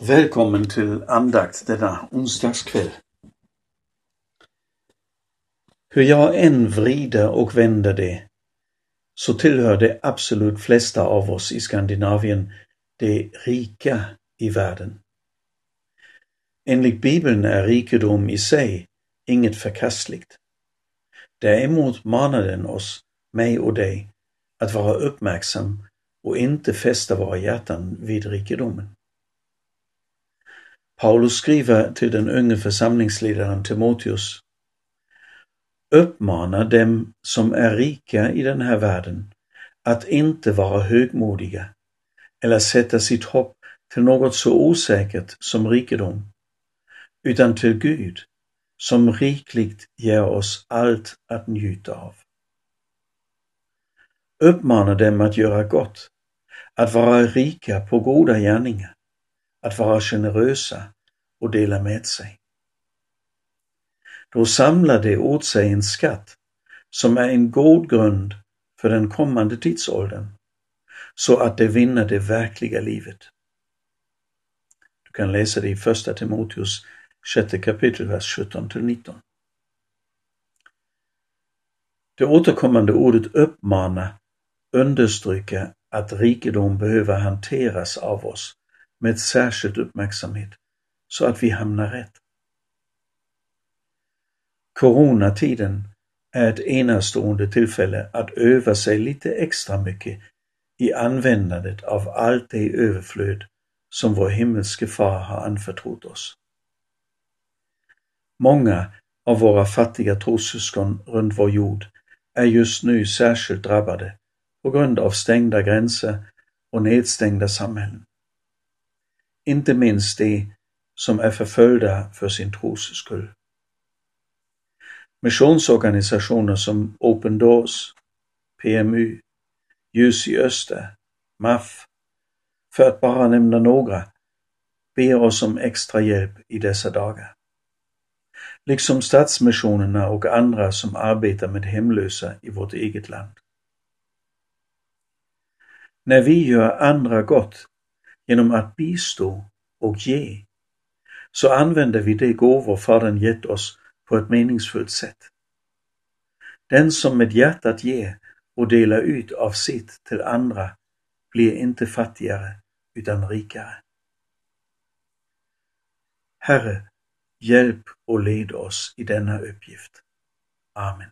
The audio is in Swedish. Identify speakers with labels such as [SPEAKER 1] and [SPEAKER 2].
[SPEAKER 1] Välkommen till andakt denna onsdagskväll. Hur jag än vrider och vänder det, så tillhör de absolut flesta av oss i Skandinavien de rika i världen. Enligt Bibeln är rikedom i sig inget förkastligt. Däremot manar den oss, mig och dig, att vara uppmärksam och inte fästa våra hjärtan vid rikedomen. Paulus skriver till den unge församlingsledaren Timoteus. Uppmana dem som är rika i den här världen att inte vara högmodiga eller sätta sitt hopp till något så osäkert som rikedom, utan till Gud som rikligt ger oss allt att njuta av. Uppmana dem att göra gott, att vara rika på goda gärningar, att vara generösa och dela med sig. Då samlar de åt sig en skatt som är en god grund för den kommande tidsåldern, så att de vinner det verkliga livet. Du kan läsa det i första Timoteus 6 kapitel, vers 17–19. Det återkommande ordet uppmana understryker att rikedom behöver hanteras av oss med särskild uppmärksamhet så att vi hamnar rätt. Coronatiden är ett enastående tillfälle att öva sig lite extra mycket i användandet av allt det överflöd som vår himmelske far har anförtrott oss. Många av våra fattiga trossyskon runt vår jord är just nu särskilt drabbade på grund av stängda gränser och nedstängda samhällen. Inte minst de som är förföljda för sin tros skull. Missionsorganisationer som Open Doors, PMU, Ljus i Öster, MAF, för att bara nämna några, ber oss om extra hjälp i dessa dagar. Liksom stadsmissionerna och andra som arbetar med hemlösa i vårt eget land. När vi gör andra gott genom att bistå och ge, så använder vi de gåvor Fadern gett oss på ett meningsfullt sätt. Den som med hjärtat ger och delar ut av sitt till andra blir inte fattigare utan rikare. Herre, hjälp och led oss i denna uppgift. Amen.